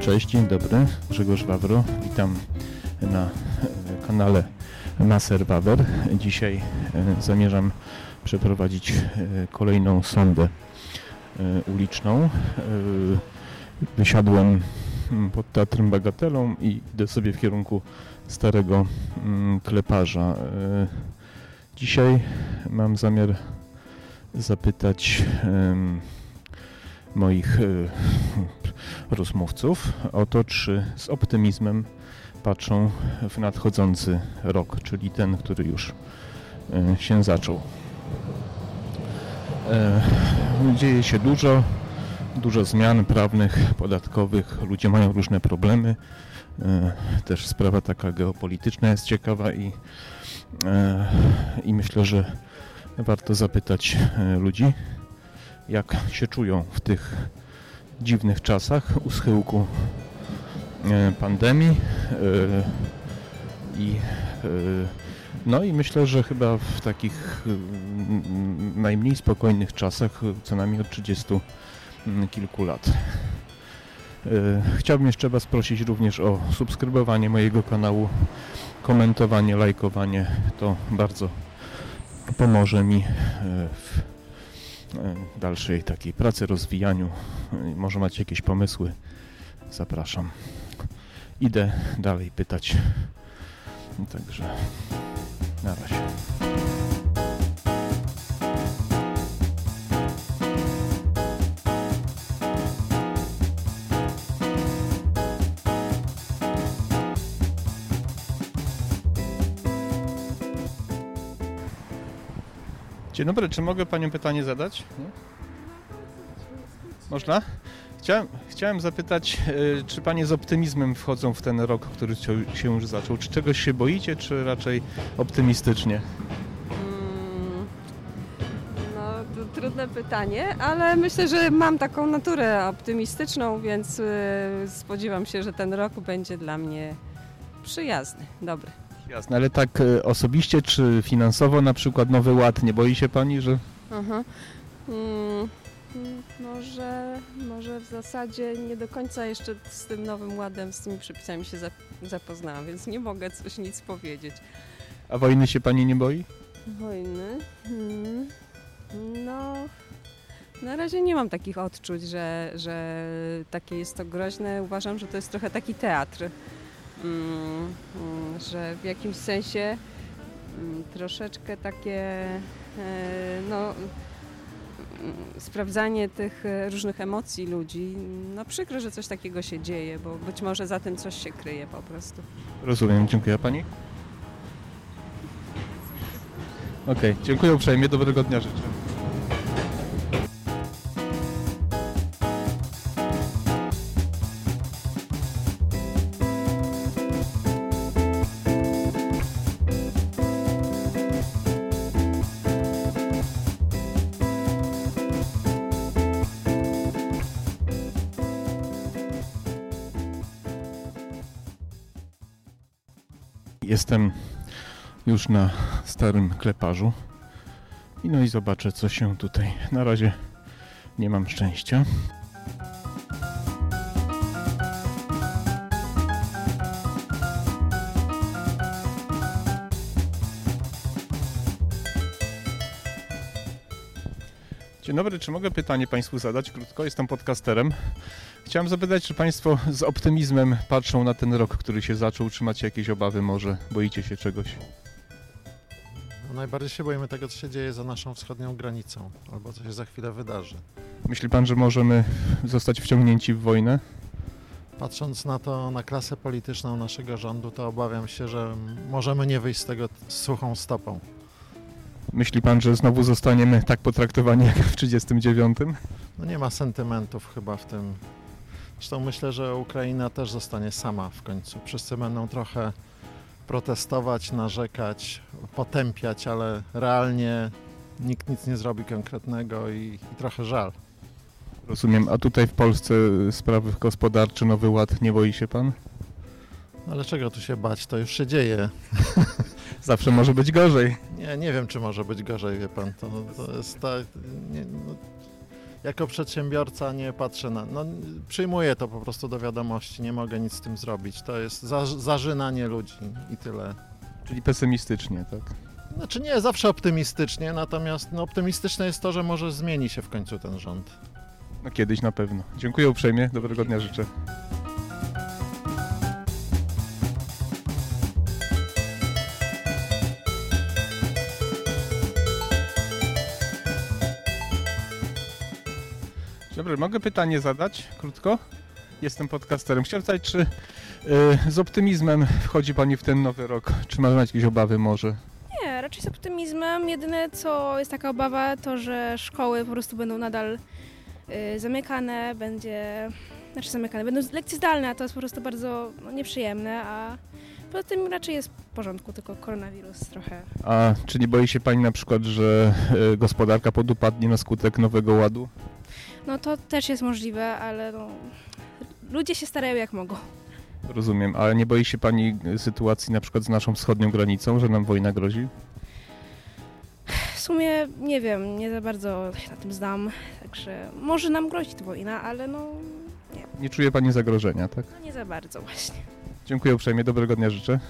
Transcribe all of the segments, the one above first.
Cześć, dzień dobry. Grzegorz Wawro. Witam na e, kanale Maser Wawer. Dzisiaj e, zamierzam przeprowadzić e, kolejną sondę uliczną. Wysiadłem mm, pod Teatrem Bagatelą i idę sobie w kierunku starego mm, kleparza. Dzisiaj mam zamiar zapytać moich rozmówców o to, czy z optymizmem patrzą w nadchodzący rok, czyli ten, który już e, się zaczął. E, dzieje się dużo, dużo zmian prawnych, podatkowych, ludzie mają różne problemy. E, też sprawa taka geopolityczna jest ciekawa i, i myślę, że warto zapytać ludzi, jak się czują w tych dziwnych czasach u schyłku e, pandemii e, i e, no i myślę, że chyba w takich najmniej spokojnych czasach co najmniej od 30 kilku lat. Chciałbym jeszcze Was prosić również o subskrybowanie mojego kanału, komentowanie, lajkowanie. To bardzo pomoże mi w dalszej takiej pracy, rozwijaniu. E, może macie jakieś pomysły? Zapraszam. Idę dalej pytać. Także na razie. Dzień dobry, czy mogę Panią pytanie zadać? Nie? Można? Chciałem, chciałem zapytać, e, czy Panie z optymizmem wchodzą w ten rok, który się już zaczął? Czy czegoś się boicie, czy raczej optymistycznie? Mm, no, trudne pytanie, ale myślę, że mam taką naturę optymistyczną, więc e, spodziewam się, że ten rok będzie dla mnie przyjazny, dobry. Jasne, ale tak e, osobiście czy finansowo na przykład Nowy Ład, nie boi się Pani, że... Aha. Hmm, może, może w zasadzie nie do końca jeszcze z tym Nowym Ładem, z tymi przepisami się zapoznałam, więc nie mogę coś nic powiedzieć. A wojny się Pani nie boi? Wojny? Hmm. No... Na razie nie mam takich odczuć, że, że takie jest to groźne. Uważam, że to jest trochę taki teatr. Mm, mm, że w jakimś sensie mm, troszeczkę takie e, no, sprawdzanie tych e, różnych emocji ludzi, no przykro, że coś takiego się dzieje, bo być może za tym coś się kryje po prostu. Rozumiem, dziękuję Pani. Okej, okay, dziękuję uprzejmie, dobrego dnia życzę. Jestem już na starym kleparzu. I no i zobaczę, co się tutaj. Na razie nie mam szczęścia. Dzień dobry, czy mogę pytanie Państwu zadać? Krótko, jestem podcasterem. Chciałem zapytać, czy Państwo z optymizmem patrzą na ten rok, który się zaczął? Czy macie jakieś obawy może? Boicie się czegoś? No najbardziej się boimy tego, co się dzieje za naszą wschodnią granicą, albo co się za chwilę wydarzy. Myśli Pan, że możemy zostać wciągnięci w wojnę? Patrząc na to, na klasę polityczną naszego rządu, to obawiam się, że możemy nie wyjść z tego suchą stopą. Myśli pan, że znowu zostaniemy tak potraktowani jak w 1939? No nie ma sentymentów chyba w tym. Zresztą myślę, że Ukraina też zostanie sama w końcu. Wszyscy będą trochę protestować, narzekać, potępiać, ale realnie nikt nic nie zrobi konkretnego i, i trochę żal. Rozumiem. A tutaj w Polsce sprawy gospodarcze, Nowy Ład, nie boi się pan? Ale czego tu się bać? To już się dzieje. Zawsze może być gorzej. Nie, nie wiem, czy może być gorzej, wie pan. To, to jest tak... Nie, no, jako przedsiębiorca nie patrzę na. No, przyjmuję to po prostu do wiadomości, nie mogę nic z tym zrobić. To jest za, zażynanie ludzi i tyle. Czyli pesymistycznie, tak? Znaczy nie, zawsze optymistycznie, natomiast no, optymistyczne jest to, że może zmieni się w końcu ten rząd. No kiedyś na pewno. Dziękuję uprzejmie, dobrego dnia życzę. Dobry, mogę pytanie zadać krótko? Jestem podcasterem. Chciałem zapytać, czy y, z optymizmem wchodzi Pani w ten nowy rok? Czy ma Pani jakieś obawy może? Nie, raczej z optymizmem. Jedyne co jest taka obawa, to że szkoły po prostu będą nadal y, zamykane, będzie. Znaczy zamykane, będą lekcje zdalne, a to jest po prostu bardzo no, nieprzyjemne, a poza tym raczej jest w porządku, tylko koronawirus trochę. A czy nie boi się Pani na przykład, że y, gospodarka podupadnie na skutek nowego ładu? No to też jest możliwe, ale no, ludzie się starają jak mogą. Rozumiem, ale nie boi się Pani sytuacji na przykład z naszą wschodnią granicą, że nam wojna grozi? W sumie nie wiem, nie za bardzo się na tym znam, także może nam grozić wojna, ale no, Nie czuje Pani zagrożenia, tak? no nie za bardzo właśnie. Dziękuję uprzejmie, dobrego dnia życzę.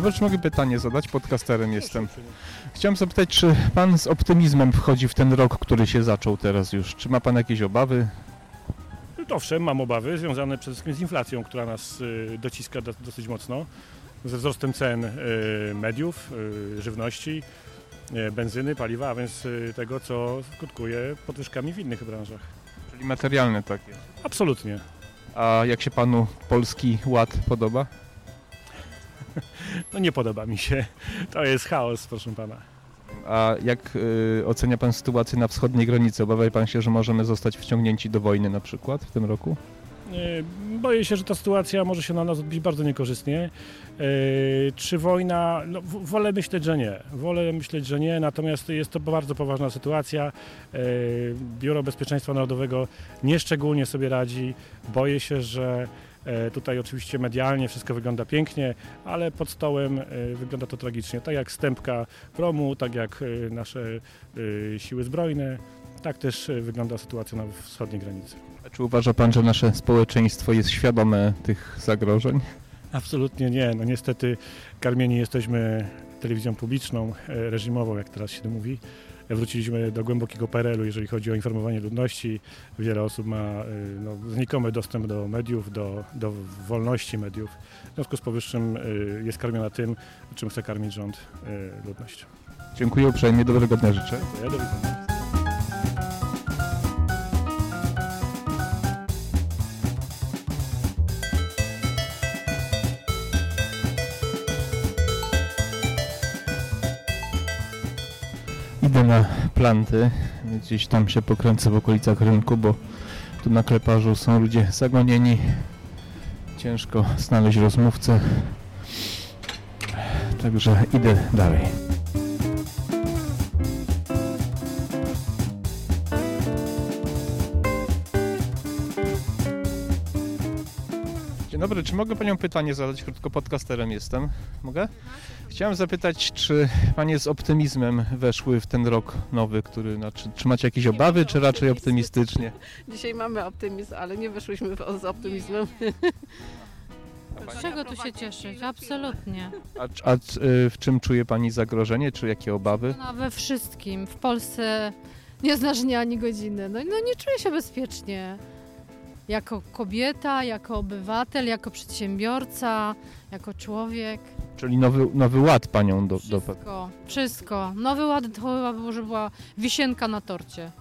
Dobry, czy mogę pytanie zadać? Podcasterem jestem. Chciałem zapytać, czy Pan z optymizmem wchodzi w ten rok, który się zaczął teraz już? Czy ma Pan jakieś obawy? Owszem, mam obawy związane przede wszystkim z inflacją, która nas y, dociska do, dosyć mocno, ze wzrostem cen y, mediów, y, żywności, benzyny, paliwa, a więc tego, co skutkuje podwyżkami w innych branżach. Czyli materialne takie. Absolutnie. A jak się Panu Polski Ład podoba? No nie podoba mi się. To jest chaos, proszę pana. A jak y, ocenia Pan sytuację na wschodniej granicy? Obawia Pan się, że możemy zostać wciągnięci do wojny na przykład w tym roku? Y, Boję się, że ta sytuacja może się na nas odbić bardzo niekorzystnie. Y, Czy wojna? No, wolę myśleć, że nie. Wolę myśleć, że nie, natomiast jest to bardzo poważna sytuacja. Y, Biuro Bezpieczeństwa Narodowego nieszczególnie sobie radzi. Boję się, że tutaj oczywiście medialnie wszystko wygląda pięknie, ale pod stołem e, wygląda to tragicznie. Tak jak stępka promu, tak jak e, nasze e, siły zbrojne, tak też e, wygląda sytuacja na wschodniej granicy. A czy uważa Pan, że nasze społeczeństwo jest świadome tych zagrożeń? Absolutnie nie. No niestety karmieni jesteśmy telewizją publiczną, e, reżimową, jak teraz się mówi. Wróciliśmy do głębokiego PRL-u, jeżeli chodzi o informowanie ludności. Wiele osób ma e, no, znikomy dostęp do mediów, do, do wolności mediów. W związku z powyższym e, jest karmiona tym, czym chce karmić rząd e, ludność. Dziękuję uprzejmie, dobrego dnia życzę. Dziękuję, do widzenia. Idę na planty, gdzieś tam się pokręcę w okolicach rynku, bo tu na kleparzu są ludzie zagonieni. Ciężko znaleźć rozmówcę. Także idę dalej. Dobry, czy mogę Panią pytanie zadać? Krótko podcasterem jestem. Mogę? Chciałem zapytać, czy Panie z optymizmem weszły w ten rok nowy, który, znaczy, czy macie jakieś obawy, czy raczej optymistycznie? Dzisiaj mamy optymizm, ale nie wyszłyśmy w- z optymizmem. Z czego tu się cieszyć? Absolutnie. A, a y, w czym czuje Pani zagrożenie, czy jakie obawy? No, we wszystkim. W Polsce nie znasz dnia ani godziny. No, no nie czuję się bezpiecznie. Jako kobieta, jako obywatel, jako przedsiębiorca, jako człowiek. Czyli nowy, nowy ład Panią do, do... Wszystko, wszystko. Nowy ład to chyba może była wisienka na torcie.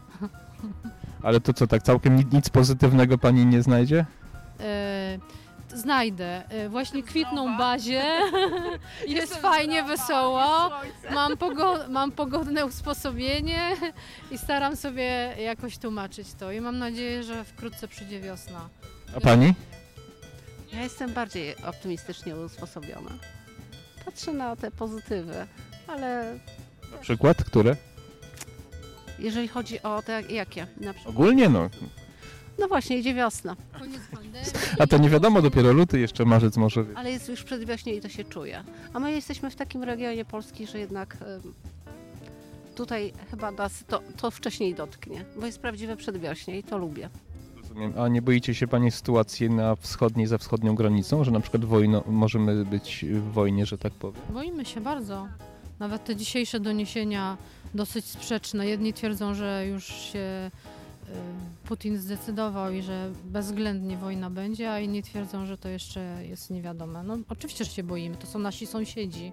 Ale to co, tak całkiem nic pozytywnego Pani nie znajdzie? Znajdę. E, właśnie kwitną bazie. Jest fajnie, wesoło. Mam, pogo- mam pogodne usposobienie i staram sobie jakoś tłumaczyć to. I mam nadzieję, że wkrótce przyjdzie wiosna. A Pani? Ja jestem bardziej optymistycznie usposobiona. Patrzę na te pozytywy, ale Na przykład, które? jeżeli chodzi o te jakie? Na przykład Ogólnie no. No właśnie, idzie wiosna, Koniec pandemii. A to nie wiadomo, dopiero luty, jeszcze marzec może. ale jest już przedwiośnie i to się czuje. A my jesteśmy w takim regionie Polski, że jednak tutaj chyba nas to, to wcześniej dotknie, bo jest prawdziwe przedwiośnie i to lubię. Rozumiem. A nie boicie się Pani sytuacji na wschodniej, za wschodnią granicą, że na przykład wojno, możemy być w wojnie, że tak powiem? Boimy się bardzo. Nawet te dzisiejsze doniesienia dosyć sprzeczne. Jedni twierdzą, że już się Putin zdecydował i że bezwzględnie wojna będzie, a inni twierdzą, że to jeszcze jest niewiadome. No oczywiście, że się boimy. To są nasi sąsiedzi.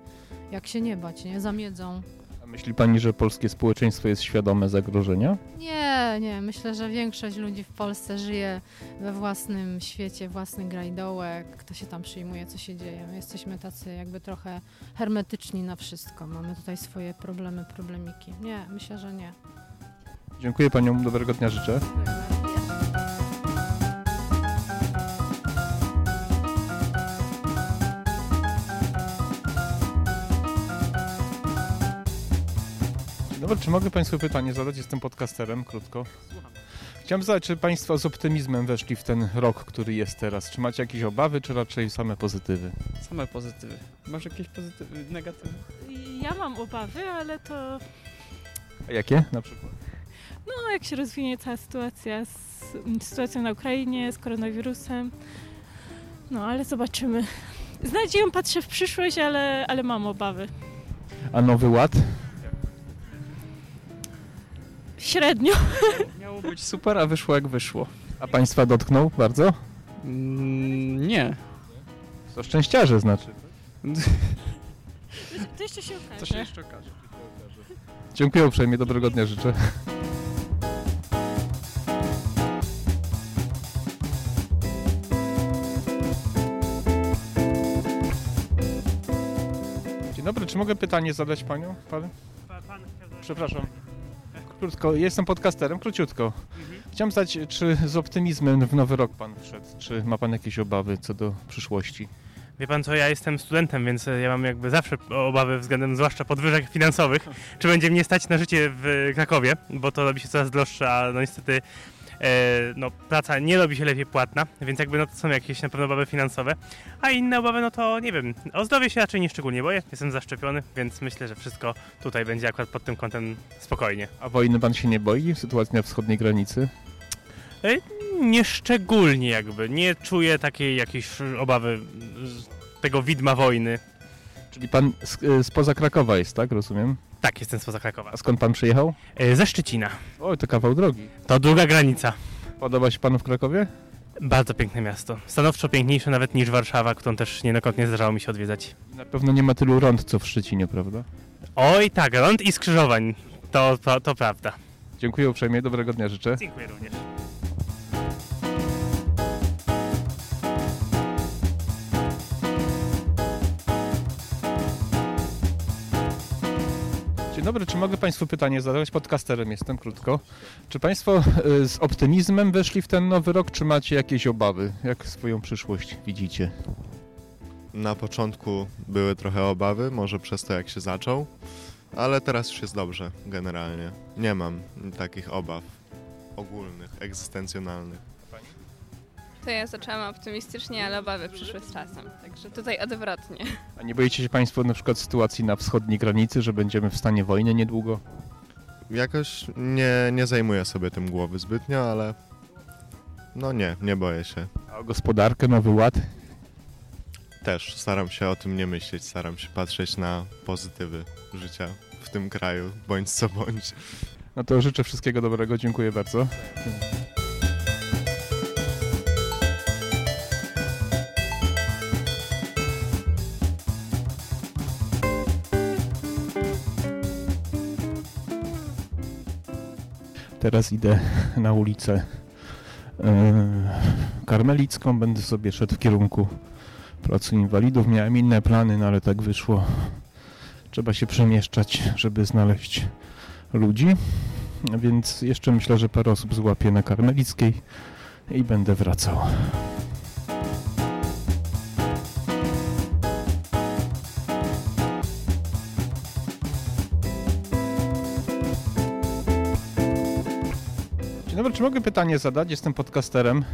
Jak się nie bać, nie? Zamiedzą. A myśli Pani, że polskie społeczeństwo jest świadome zagrożenia? Nie, nie. Myślę, że większość ludzi w Polsce żyje we własnym świecie, własny grajdołek. Kto się tam przyjmuje, co się dzieje. My jesteśmy tacy jakby trochę hermetyczni na wszystko. Mamy tutaj swoje problemy, problemiki. Nie, myślę, że nie. Dziękuję Panią, dobrego dnia życzę. Dzień dobry, czy mogę Państwu pytanie zadać? Jestem podcasterem, krótko. Chciałem zadać, czy Państwo z optymizmem weszli w ten rok, który jest teraz? Czy macie jakieś obawy, czy raczej same pozytywy? Same pozytywy. Masz jakieś pozytywy, negatywne? Ja mam obawy, ale to A jakie na przykład? No, jak się rozwinie cała sytuacja z sytuacją na Ukrainie, z koronawirusem. No, ale zobaczymy. Z nadzieją patrzę w przyszłość, ale, ale mam obawy. A Nowy Ład? Średnio. Miało być super, a wyszło jak wyszło. A Państwa dotknął bardzo? Mm, nie. To szczęściarze znaczy. To jeszcze się okaże. To się jeszcze okaże. Dziękuję uprzejmie, dobrego dnia życzę. Dobry, czy mogę pytanie zadać panią? Pan? Przepraszam. Krótko, jestem podcasterem, króciutko. Chciałem zadać, czy z optymizmem w nowy rok pan wszedł? Czy ma pan jakieś obawy co do przyszłości? Wie pan co, ja jestem studentem, więc e, ja mam jakby zawsze obawy względem zwłaszcza podwyżek finansowych. Czy będzie mnie stać na życie w Krakowie, bo to robi się coraz droższe, a no niestety no, praca nie robi się lepiej płatna, więc jakby no to są jakieś na pewno obawy finansowe. A inne obawy, no to nie wiem, o zdrowie się raczej nie szczególnie boję, jestem zaszczepiony, więc myślę, że wszystko tutaj będzie akurat pod tym kątem spokojnie. A wojny pan się nie boi? Sytuacji na wschodniej granicy? Nie szczególnie jakby, nie czuję takiej jakiejś obawy z tego widma wojny. Czyli pan z, spoza Krakowa jest, tak? Rozumiem. Tak, jestem spoza Krakowa. A skąd pan przyjechał? E, Ze Szczecina. O, to kawał drogi. To druga granica. Podoba się panu w Krakowie? Bardzo piękne miasto. Stanowczo piękniejsze nawet niż Warszawa, którą też niejednokrotnie zdarzało mi się odwiedzać. Na pewno nie ma tylu rąd, co w Szczecinie, prawda? Oj tak, rąd i skrzyżowań. To, to, to prawda. Dziękuję uprzejmie, dobrego dnia życzę. Dziękuję również. Dobry, czy mogę Państwu pytanie zadać? Podcasterem jestem, krótko. Czy Państwo y, z optymizmem weszli w ten nowy rok, czy macie jakieś obawy? Jak swoją przyszłość widzicie? Na początku były trochę obawy, może przez to jak się zaczął, ale teraz już jest dobrze generalnie. Nie mam takich obaw ogólnych, egzystencjonalnych. To ja zaczęłam optymistycznie, ale obawy przyszły z czasem. Także tutaj odwrotnie. A nie boicie się Państwo na przykład sytuacji na wschodniej granicy, że będziemy w stanie wojny niedługo? Jakoś nie, nie zajmuję sobie tym głowy zbytnio, ale no nie, nie boję się. A o gospodarkę, nowy ład? Też staram się o tym nie myśleć, staram się patrzeć na pozytywy życia w tym kraju, bądź co bądź. No to życzę wszystkiego dobrego, dziękuję bardzo. Teraz idę na ulicę e, Karmelicką, będę sobie szedł w kierunku Placu Inwalidów. Miałem inne plany, no ale tak wyszło. Trzeba się przemieszczać, żeby znaleźć ludzi. Więc jeszcze myślę, że parę osób złapię na Karmelickiej i będę wracał. Dobry, czy mogę pytanie zadać? Jestem podcasterem.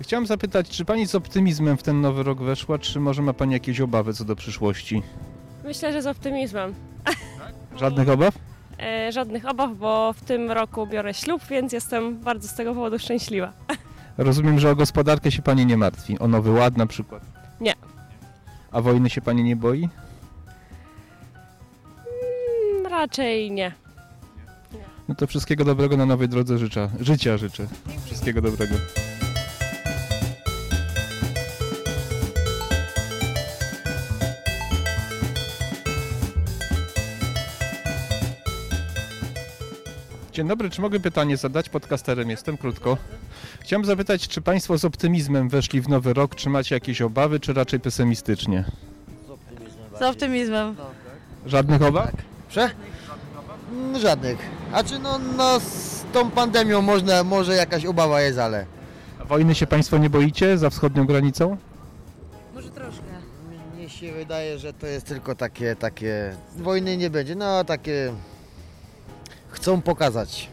Chciałem zapytać, czy pani z optymizmem w ten nowy rok weszła, czy może ma pani jakieś obawy co do przyszłości? Myślę, że z optymizmem. Żadnych obaw? E, żadnych obaw, bo w tym roku biorę ślub, więc jestem bardzo z tego powodu szczęśliwa. Rozumiem, że o gospodarkę się pani nie martwi. O nowy ład na przykład. Nie. A wojny się pani nie boi? Mm, raczej nie. No to wszystkiego dobrego na nowej drodze życzę. Życia życzę. Wszystkiego dobrego. Dzień dobry, czy mogę pytanie zadać? Podcasterem jestem, krótko. Chciałem zapytać, czy Państwo z optymizmem weszli w nowy rok, czy macie jakieś obawy, czy raczej pesymistycznie? Z optymizmem. Żadnych obaw? Prze? Mm, Żadnych. A czy no, no z tą pandemią można, może jakaś obawa jest, ale... A wojny się Państwo nie boicie za wschodnią granicą? Może troszkę. Mnie się wydaje, że to jest tylko takie, takie... Wojny nie będzie, no takie... Chcą pokazać.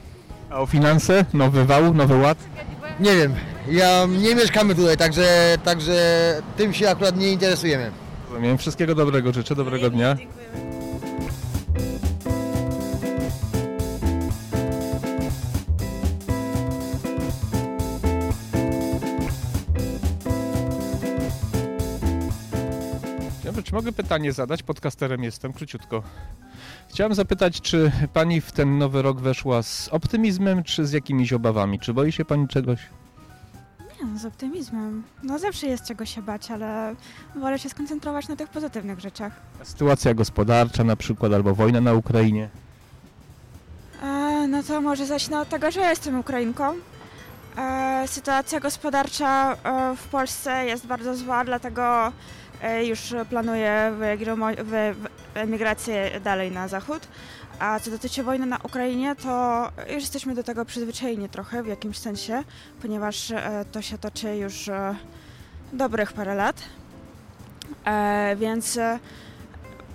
A o finanse? Nowy wał, nowy ład? Nie wiem, ja nie mieszkamy tutaj, także, także tym się akurat nie interesujemy. Rozumiem. Wszystkiego dobrego życzę, dobrego dnia. Mogę pytanie zadać? Podcasterem jestem, króciutko. Chciałem zapytać, czy pani w ten nowy rok weszła z optymizmem, czy z jakimiś obawami? Czy boi się pani czegoś? Nie, no, z optymizmem. No zawsze jest czego się bać, ale wolę się skoncentrować na tych pozytywnych rzeczach. Sytuacja gospodarcza na przykład, albo wojna na Ukrainie? E, no to może zacznę od tego, że ja jestem Ukrainką. E, sytuacja gospodarcza e, w Polsce jest bardzo zła, dlatego już wyegro- wy- wy- emigrację dalej na zachód. A co dotyczy wojny na Ukrainie, to już jesteśmy do tego przyzwyczajeni trochę w jakimś sensie, ponieważ e, to się toczy już e, dobrych parę lat. E, więc e,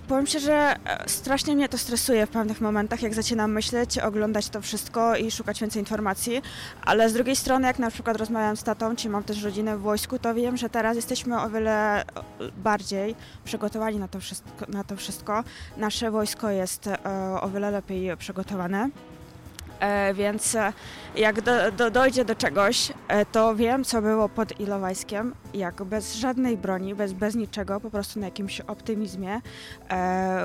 powiem szczerze, e, strasznie mnie to stresuje w pewnych momentach, jak zaczynam myśleć, oglądać to wszystko i szukać więcej informacji, ale z drugiej strony, jak na przykład rozmawiam z tatą, czy mam też rodzinę w wojsku, to wiem, że teraz jesteśmy o wiele e, bardziej przygotowani na to wszystko. Na to wszystko. Nasze wojsko jest e, o wiele lepiej przygotowane. E, więc e, jak do, do, dojdzie do czegoś, e, to wiem, co było pod Ilowajskiem, jak bez żadnej broni, bez, bez niczego, po prostu na jakimś optymizmie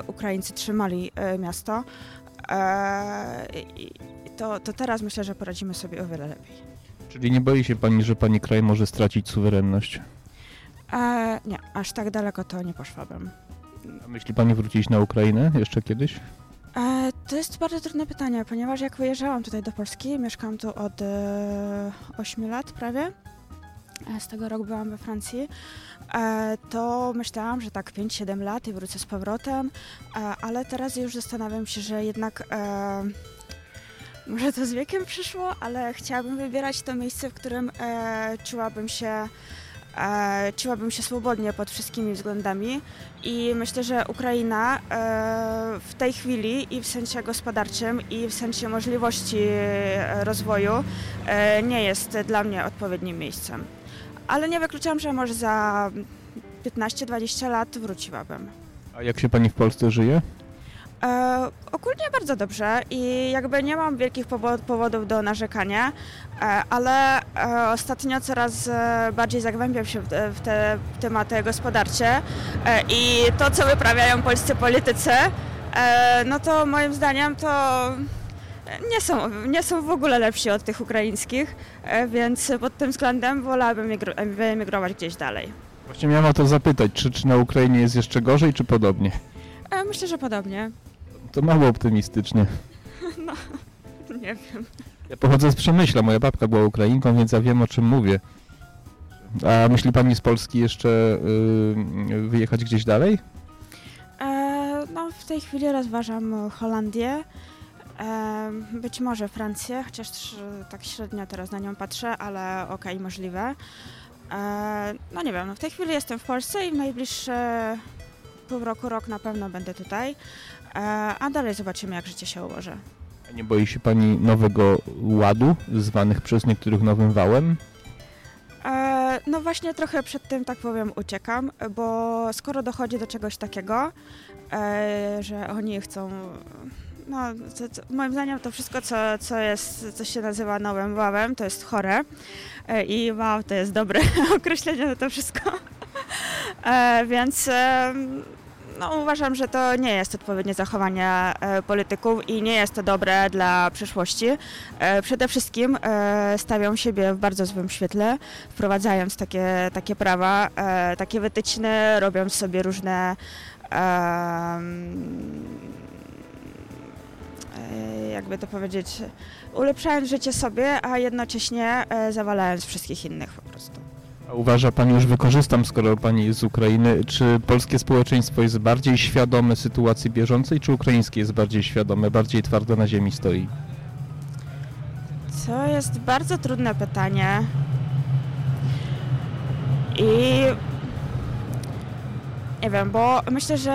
Ukraińcy trzymali miasto. To, to teraz myślę, że poradzimy sobie o wiele lepiej. Czyli nie boi się pani, że pani kraj może stracić suwerenność? E, nie, aż tak daleko to nie poszłabym. A myśli pani wrócić na Ukrainę jeszcze kiedyś? E, to jest bardzo trudne pytanie, ponieważ jak wyjeżdżałam tutaj do Polski, mieszkam tu od e, 8 lat prawie, e, z tego rok byłam we Francji, e, to myślałam, że tak 5-7 lat i wrócę z powrotem, ale teraz już zastanawiam się, że jednak może to z wiekiem przyszło, ale chciałabym wybierać to miejsce, w którym czułabym się e, czułabym się swobodnie pod wszystkimi względami i myślę, że Ukraina e, w tej chwili i w sensie gospodarczym i w sensie możliwości e, rozwoju e, nie jest dla mnie odpowiednim miejscem. Ale nie wykluczam, że może za 15-20 lat wróciłabym. A jak się pani w Polsce żyje? E, ogólnie bardzo dobrze i jakby nie mam wielkich powo- powodów do narzekania, e, ale e, ostatnio coraz e, bardziej zagłębiam się w, te- w te tematy gospodarcze e, i to, co wyprawiają polscy politycy, e, no to moim zdaniem to nie są, nie są w ogóle lepsi od tych ukraińskich, więc pod tym względem wolałabym emigro- wyemigrować gdzieś dalej. Właśnie miałem o to zapytać, czy, czy na Ukrainie jest jeszcze gorzej, czy podobnie? Myślę, że podobnie. To mało optymistycznie. No, nie wiem. Ja pochodzę z Przemyśla, moja babka była Ukrainką, więc ja wiem o czym mówię. A myśli pani z Polski jeszcze y, wyjechać gdzieś dalej? E, no, w tej chwili rozważam Holandię, e, być może Francję, chociaż tak średnio teraz na nią patrzę, ale okej, możliwe. E, no nie wiem, no w tej chwili jestem w Polsce i w najbliższe pół roku, rok na pewno będę tutaj, a dalej zobaczymy, jak życie się ułoży. A nie boi się pani nowego ładu, zwanych przez niektórych nowym wałem? No właśnie trochę przed tym, tak powiem, uciekam, bo skoro dochodzi do czegoś takiego, e, że oni chcą... No, to, to, moim zdaniem to wszystko, co, co jest, co się nazywa nowym wałem, to jest chore. E, I wow, to jest dobre określenie na to wszystko. E, więc no, uważam, że to nie jest odpowiednie zachowanie e, polityków i nie jest to dobre dla przyszłości. E, przede wszystkim e, stawią siebie w bardzo złym świetle, wprowadzając takie, takie prawa, takie wytyczne, robiąc sobie różne jakby to powiedzieć, ulepszając życie sobie, a jednocześnie zawalając wszystkich innych po prostu. Uważa pani, już wykorzystam, skoro pani jest z Ukrainy, czy polskie społeczeństwo jest bardziej świadome sytuacji bieżącej, czy ukraińskie jest bardziej świadome, bardziej twardo na ziemi stoi? To jest bardzo trudne pytanie. I nie wiem, bo myślę, że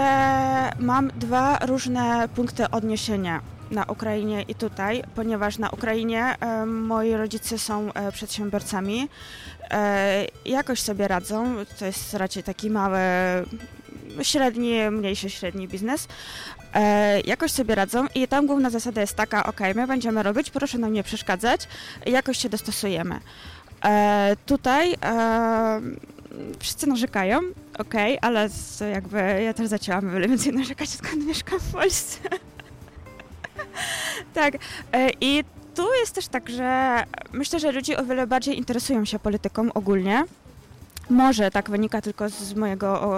mam dwa różne punkty odniesienia na Ukrainie i tutaj, ponieważ na Ukrainie moi rodzice są e, przedsiębiorcami. E, jakoś sobie radzą. To jest raczej taki mały, średni, mniejszy średni biznes. E, jakoś sobie radzą i tam główna zasada jest taka, ok, my będziemy robić, proszę nam nie przeszkadzać, jakoś się dostosujemy. Tutaj wszyscy narzekają, ok, ale jakby ja też zaczęłam wiele więcej narzekać, skąd mieszkam w Polsce. tak, e, i tu jest też tak, że myślę, że ludzie o wiele bardziej interesują się polityką ogólnie. Może tak wynika tylko z mojego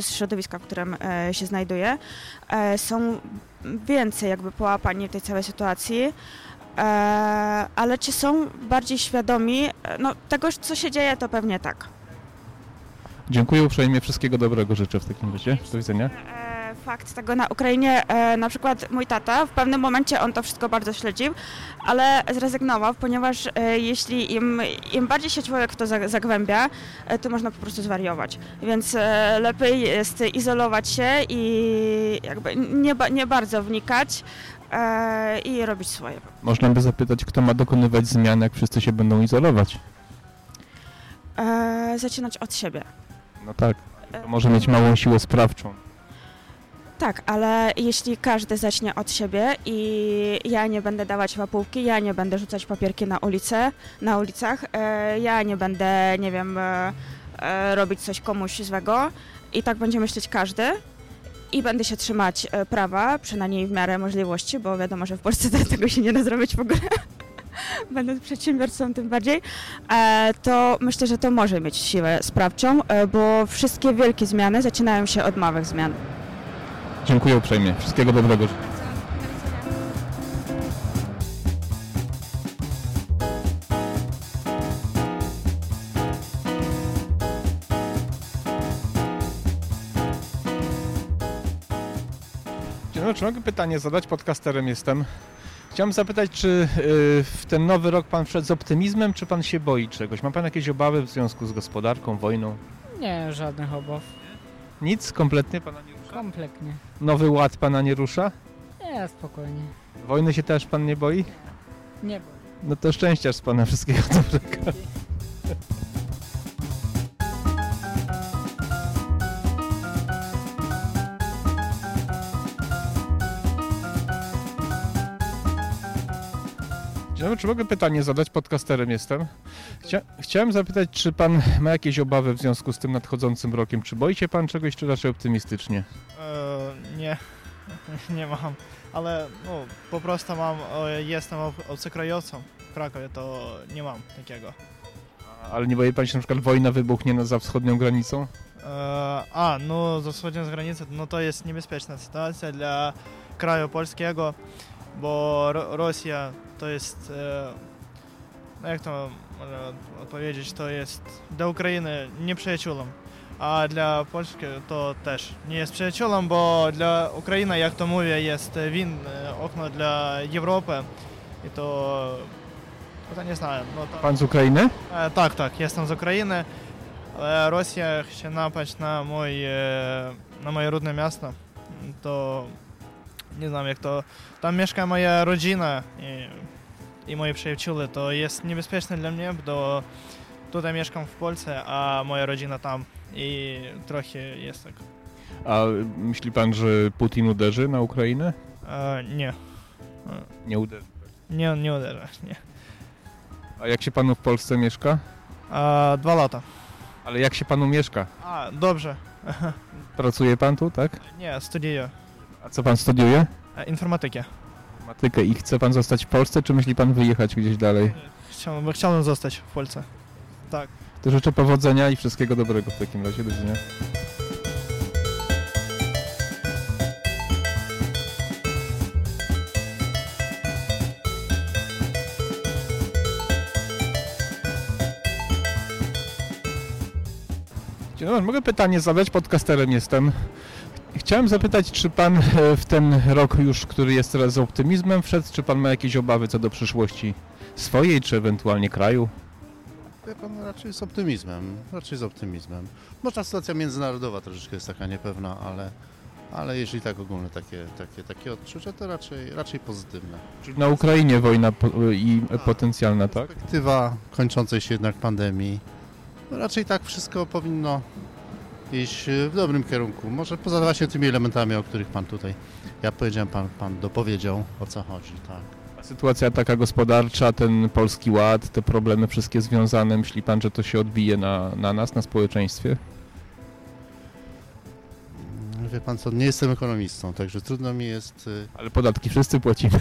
z środowiska, w którym e, się znajduję. E, są więcej jakby połapani w tej całej sytuacji. Ale czy są bardziej świadomi no, tego, co się dzieje, to pewnie tak. Dziękuję uprzejmie, wszystkiego dobrego życzę w takim razie. Do widzenia. Fakt tego na Ukrainie, e, na przykład mój tata, w pewnym momencie on to wszystko bardzo śledził, ale zrezygnował, ponieważ e, jeśli im, im bardziej się człowiek w to za- zagłębia, e, to można po prostu zwariować. Więc lepiej jest izolować się i jakby nie, nie bardzo wnikać i robić swoje. Można by zapytać, kto ma dokonywać zmian, jak wszyscy się będą izolować. Zaczynać od siebie. No tak, to może mieć małą siłę sprawczą. Tak, ale jeśli każdy zacznie od siebie i ja nie będę dawać łapówki, ja nie będę rzucać papierki na ulicę, na ulicach, e, ja nie będę, nie wiem, e, e, robić coś komuś złego i tak będzie myśleć każdy i będę się trzymać prawa, przynajmniej w miarę możliwości, bo wiadomo, że w Polsce te- tego się nie da zrobić w ogóle. Będąc przedsiębiorcą tym bardziej, to myślę, że to może mieć siłę sprawczą, bo wszystkie wielkie zmiany zaczynają się od małych zmian. Dziękuję uprzejmie, wszystkiego dobrego. Dzień dobry, czy mogę pytanie zadać? Podcasterem jestem. Chciałem zapytać, czy y, w ten nowy rok pan wszedł z optymizmem, czy pan się boi czegoś? Ma pan jakieś obawy w związku z gospodarką, wojną? Nie, żadnych obaw. Nic? Kompletnie pana nie? Kompletnie. Nowy ład pana nie rusza? Nie, spokojnie. Wojny się też pan nie boi? Nie. No to szczęścia z pana wszystkiego dobrego. Dobry, czy mogę pytanie zadać? Podcasterem jestem. Chcia chciałem zapytać, czy pan ma jakieś obawy w związku z tym nadchodzącym rokiem? Czy boi się pan czegoś, czy raczej optymistycznie? E, nie, nie mam, ale no, po prostu mam, jestem ob- obcokrajowcą w Krakowie, to nie mam takiego. Ale nie boi pan się, na przykład wojna wybuchnie za wschodnią granicą? E, a, no za wschodnią granicą, no to jest niebezpieczna sytuacja dla kraju polskiego, bo Ro- Rosja то есть, э, ну, як то можна відповідати, що є для України не приятелем, а для Польщі то теж не є приятелем, бо для України, як то мові, є він, е, окно для Європи, і то я не знаю. Ну, там... Пан з України? Е, так, так, я сам з України. Але Росія ще напач е, на моє, на моє рудне місто, то nie znam jak to, tam mieszka moja rodzina i, i moi przyjaciele, to jest niebezpieczne dla mnie, bo tutaj mieszkam w Polsce, a moja rodzina tam i trochę jest tak. A myśli pan, że Putin uderzy na Ukrainę? E, nie. Nie uderzy. Nie, nie uderza, nie. A jak się panu w Polsce mieszka? A, dwa lata. Ale jak się panu mieszka? A, dobrze. Pracuje pan tu, tak? Nie, studiuję. A co pan studiuje? E, Informatykę. Informatykę. I chce pan zostać w Polsce, czy myśli pan wyjechać gdzieś dalej? Chciałbym, chciałbym zostać w Polsce. Tak. To życzę powodzenia i wszystkiego dobrego w takim razie. Do widzenia. Dzień dobry, mogę pytanie zadać? Podcasterem jestem. Chciałem zapytać, czy pan e, w ten rok już, który jest teraz z optymizmem wszedł, czy pan ma jakieś obawy co do przyszłości swojej, czy ewentualnie kraju? Wie pan, raczej z optymizmem, raczej z optymizmem. Może sytuacja międzynarodowa troszeczkę jest taka niepewna, ale, ale jeżeli tak ogólne takie, takie, takie odczucia, to raczej, raczej pozytywne. Czyli na Ukrainie wojna po, i potencjalna, tak? Perspektywa kończącej się jednak pandemii, no raczej tak wszystko powinno iść w dobrym kierunku. Może poza właśnie tymi elementami, o których pan tutaj, ja powiedziałem, pan, pan dopowiedział, o co chodzi, tak. A sytuacja taka gospodarcza, ten polski ład, te problemy wszystkie związane, myśli pan, że to się odbije na, na nas, na społeczeństwie? Wie pan co, nie jestem ekonomistą, także trudno mi jest... y, Ale podatki wszyscy płacimy.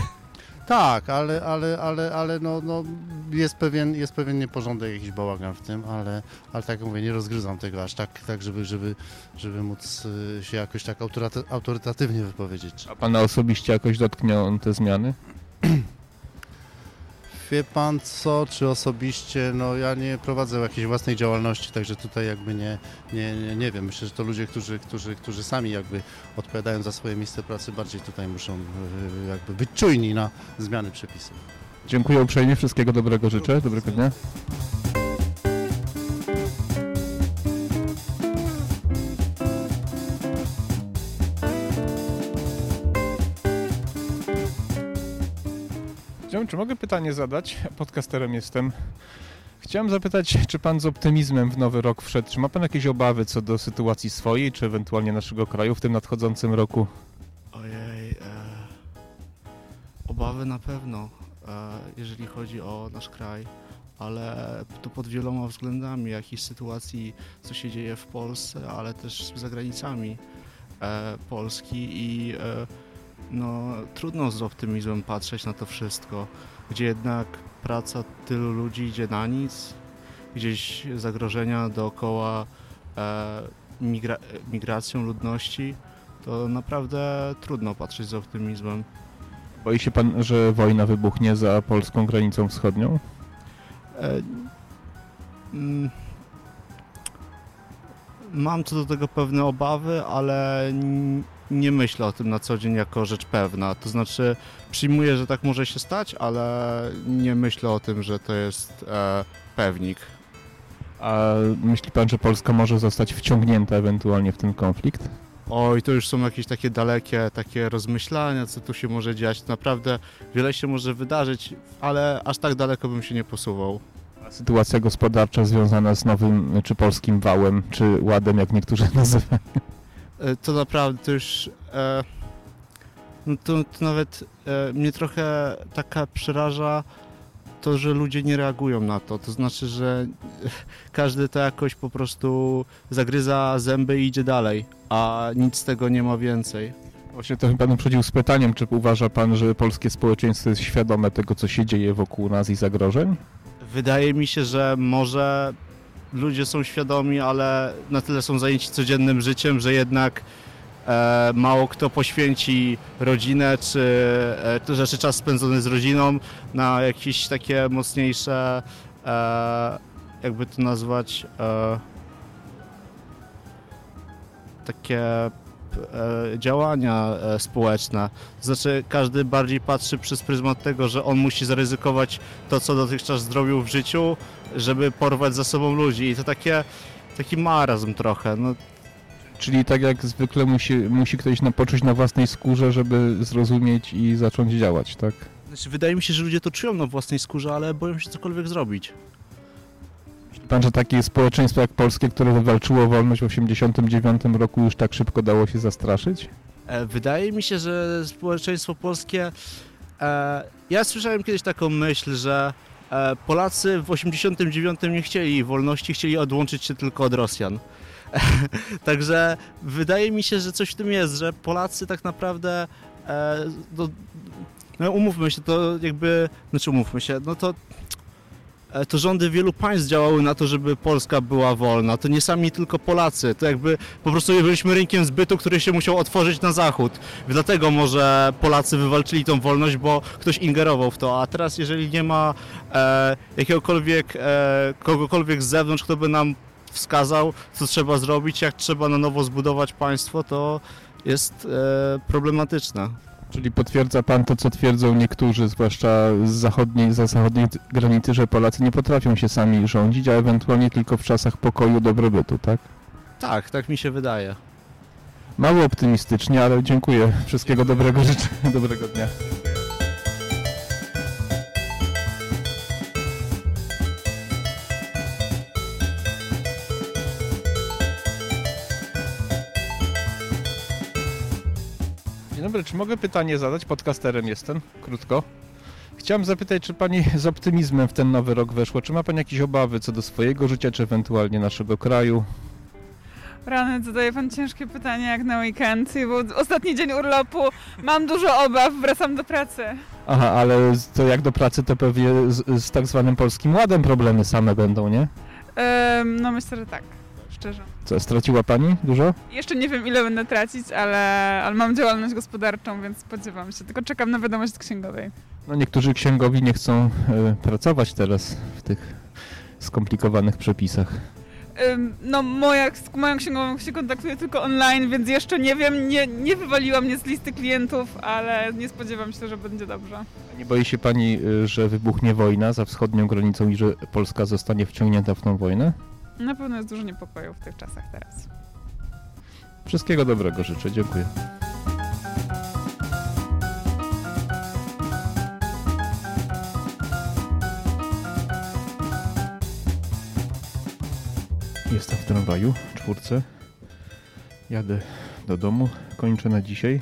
Tak, ale, ale, ale, ale no, no jest, pewien, jest pewien nieporządek, jakiś bałagan w tym, ale, ale tak jak mówię, nie rozgryzam tego aż tak, tak żeby, żeby, żeby móc y, się jakoś tak autoryta- autorytatywnie wypowiedzieć. A pana osobiście jakoś dotkną te zmiany? Wie pan co, czy osobiście, no ja nie prowadzę jakiejś własnej działalności, także tutaj jakby nie, nie, nie, nie wiem. Myślę, że to ludzie, którzy, którzy, którzy sami jakby odpowiadają za swoje miejsce pracy, bardziej tutaj muszą y, jakby być czujni na zmiany przepisów. Dziękuję uprzejmie, wszystkiego dobrego życzę, dobrego dnia. Czy mogę pytanie zadać? Podcasterem jestem. Chciałem zapytać, czy pan z optymizmem w nowy rok wszedł? Czy ma pan jakieś obawy co do sytuacji swojej, czy ewentualnie naszego kraju w tym nadchodzącym roku? Ojej, e, obawy na pewno, e, jeżeli chodzi o nasz kraj, ale to pod wieloma względami, jakiejś sytuacji, co się dzieje w Polsce, ale też za granicami e, Polski i e, no, trudno z optymizmem patrzeć na to wszystko, gdzie jednak praca tylu ludzi idzie na nic, gdzieś zagrożenia dookoła e, migra migracją ludności, to naprawdę trudno patrzeć z optymizmem. Boi się pan, że wojna wybuchnie za polską granicą wschodnią? E, mm, Mam co do tego pewne obawy, ale nie myślę o tym na co dzień jako rzecz pewna. To znaczy, przyjmuję, że tak może się stać, ale nie myślę o tym, że to jest e, pewnik. A myśli pan, że Polska może zostać wciągnięta ewentualnie w ten konflikt? Oj, to już są jakieś takie dalekie takie rozmyślania, co tu się może dziać. Naprawdę wiele się może wydarzyć, ale aż tak daleko bym się nie posuwał. A sytuacja gospodarcza związana z nowym czy polskim wałem, czy ładem, jak niektórzy nazywają? E, to naprawdę to już. E, no to, to nawet e, mnie trochę taka przeraża to, że ludzie nie reagują na to. To znaczy, że każdy to jakoś po prostu zagryza zęby i idzie dalej, a nic z tego nie ma więcej. Właśnie to pan uprzedził z pytaniem, czy uważa pan, że polskie społeczeństwo jest świadome tego, co się dzieje wokół nas i zagrożeń? Wydaje mi się, że może ludzie są świadomi, ale na tyle są zajęci codziennym życiem, że jednak e, mało kto poświęci rodzinę czy e, rzeczy czas spędzony z rodziną na jakieś takie mocniejsze, e, jakby to nazwać, e, takie działania e, społeczne. To znaczy każdy bardziej patrzy przez pryzmat tego, że on musi zaryzykować to, co dotychczas zrobił w życiu, żeby porwać za sobą ludzi. I to takie, taki marazm trochę. No, Czyli tak jak zwykle musi, musi ktoś na, poczuć na własnej skórze, żeby zrozumieć i zacząć działać, tak? Znaczy, wydaje mi się, że ludzie to czują na własnej skórze, ale boją się cokolwiek zrobić. Pan, że takie społeczeństwo jak polskie, które wywalczyło wolność w 1989 roku już tak szybko dało się zastraszyć? E, Wydaje mi się, że społeczeństwo polskie. E, ja słyszałem kiedyś taką myśl, że e, Polacy w 89 nie chcieli wolności, chcieli odłączyć się tylko od Rosjan. Także wydaje mi się, że coś w tym jest, że Polacy tak naprawdę. No, no umówmy się, to jakby. Znaczy umówmy się, no to to rządy wielu państw działały na to, żeby Polska była wolna. To nie sami tylko Polacy. To jakby po prostu byliśmy rynkiem zbytu, który się musiał otworzyć na zachód. Dlatego może Polacy wywalczyli tą wolność, bo ktoś ingerował w to. A teraz jeżeli nie ma e, jakiegokolwiek, e, kogokolwiek z zewnątrz, kto by nam wskazał, co trzeba zrobić, jak trzeba na nowo zbudować państwo, to jest e, problematyczne. Czyli potwierdza pan to, co twierdzą niektórzy, zwłaszcza z zachodniej, za zachodniej granicy, że Polacy nie potrafią się sami rządzić, a ewentualnie tylko w czasach pokoju, dobrobytu, tak? Tak, tak mi się wydaje. Mało optymistycznie, ale dziękuję. Wszystkiego dobrego życzę. Dobrego dnia. Dobry, czy mogę pytanie zadać? Podcasterem jestem, krótko. Chciałem zapytać, czy Pani z optymizmem w ten nowy rok weszło? Czy ma Pani jakieś obawy co do swojego życia, czy ewentualnie naszego kraju? Rany, zadaje pan ciężkie pytanie jak na weekend, bo ostatni dzień urlopu, mam dużo obaw, wracam do pracy. Aha, ale to jak do pracy, to pewnie z, z tak zwanym Polskim Ładem problemy same będą, nie? Ym, no myślę, że tak, szczerze. Co, straciła Pani dużo? Jeszcze nie wiem ile będę tracić, ale, ale mam działalność gospodarczą, więc spodziewam się, tylko czekam na wiadomość księgowej. No niektórzy księgowi nie chcą e, pracować teraz w tych skomplikowanych przepisach. No moja, z moją księgową się kontaktuję tylko online, więc jeszcze nie wiem, nie, nie wywaliła mnie z listy klientów, ale nie spodziewam się, że będzie dobrze. A Nie boi się Pani, e, że wybuchnie wojna za wschodnią granicą i że Polska zostanie wciągnięta w tą wojnę? Na pewno jest dużo niepokoju w tych czasach teraz. Wszystkiego dobrego życzę, dziękuję. Jestem w tramwaju, czwórce. Jadę do domu, kończę na dzisiaj.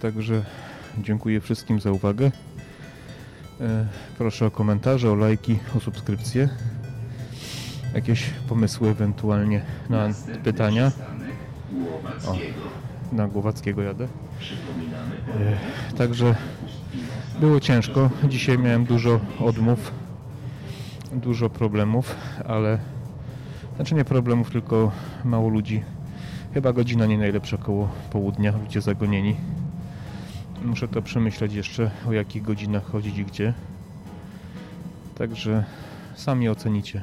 Także dziękuję wszystkim za uwagę. E, Proszę o komentarze, o lajki, o subskrypcje. Jakieś pomysły ewentualnie na pytania. O, na Głowackiego jadę. E, Także było ciężko. Dzisiaj miałem dużo odmów, dużo problemów, ale znaczy nie problemów, tylko mało ludzi. Chyba godzina nie najlepsza koło południa, ludzie zagonieni. Muszę to przemyśleć jeszcze, o jakich godzinach chodzić i gdzie. Także sami ocenicie.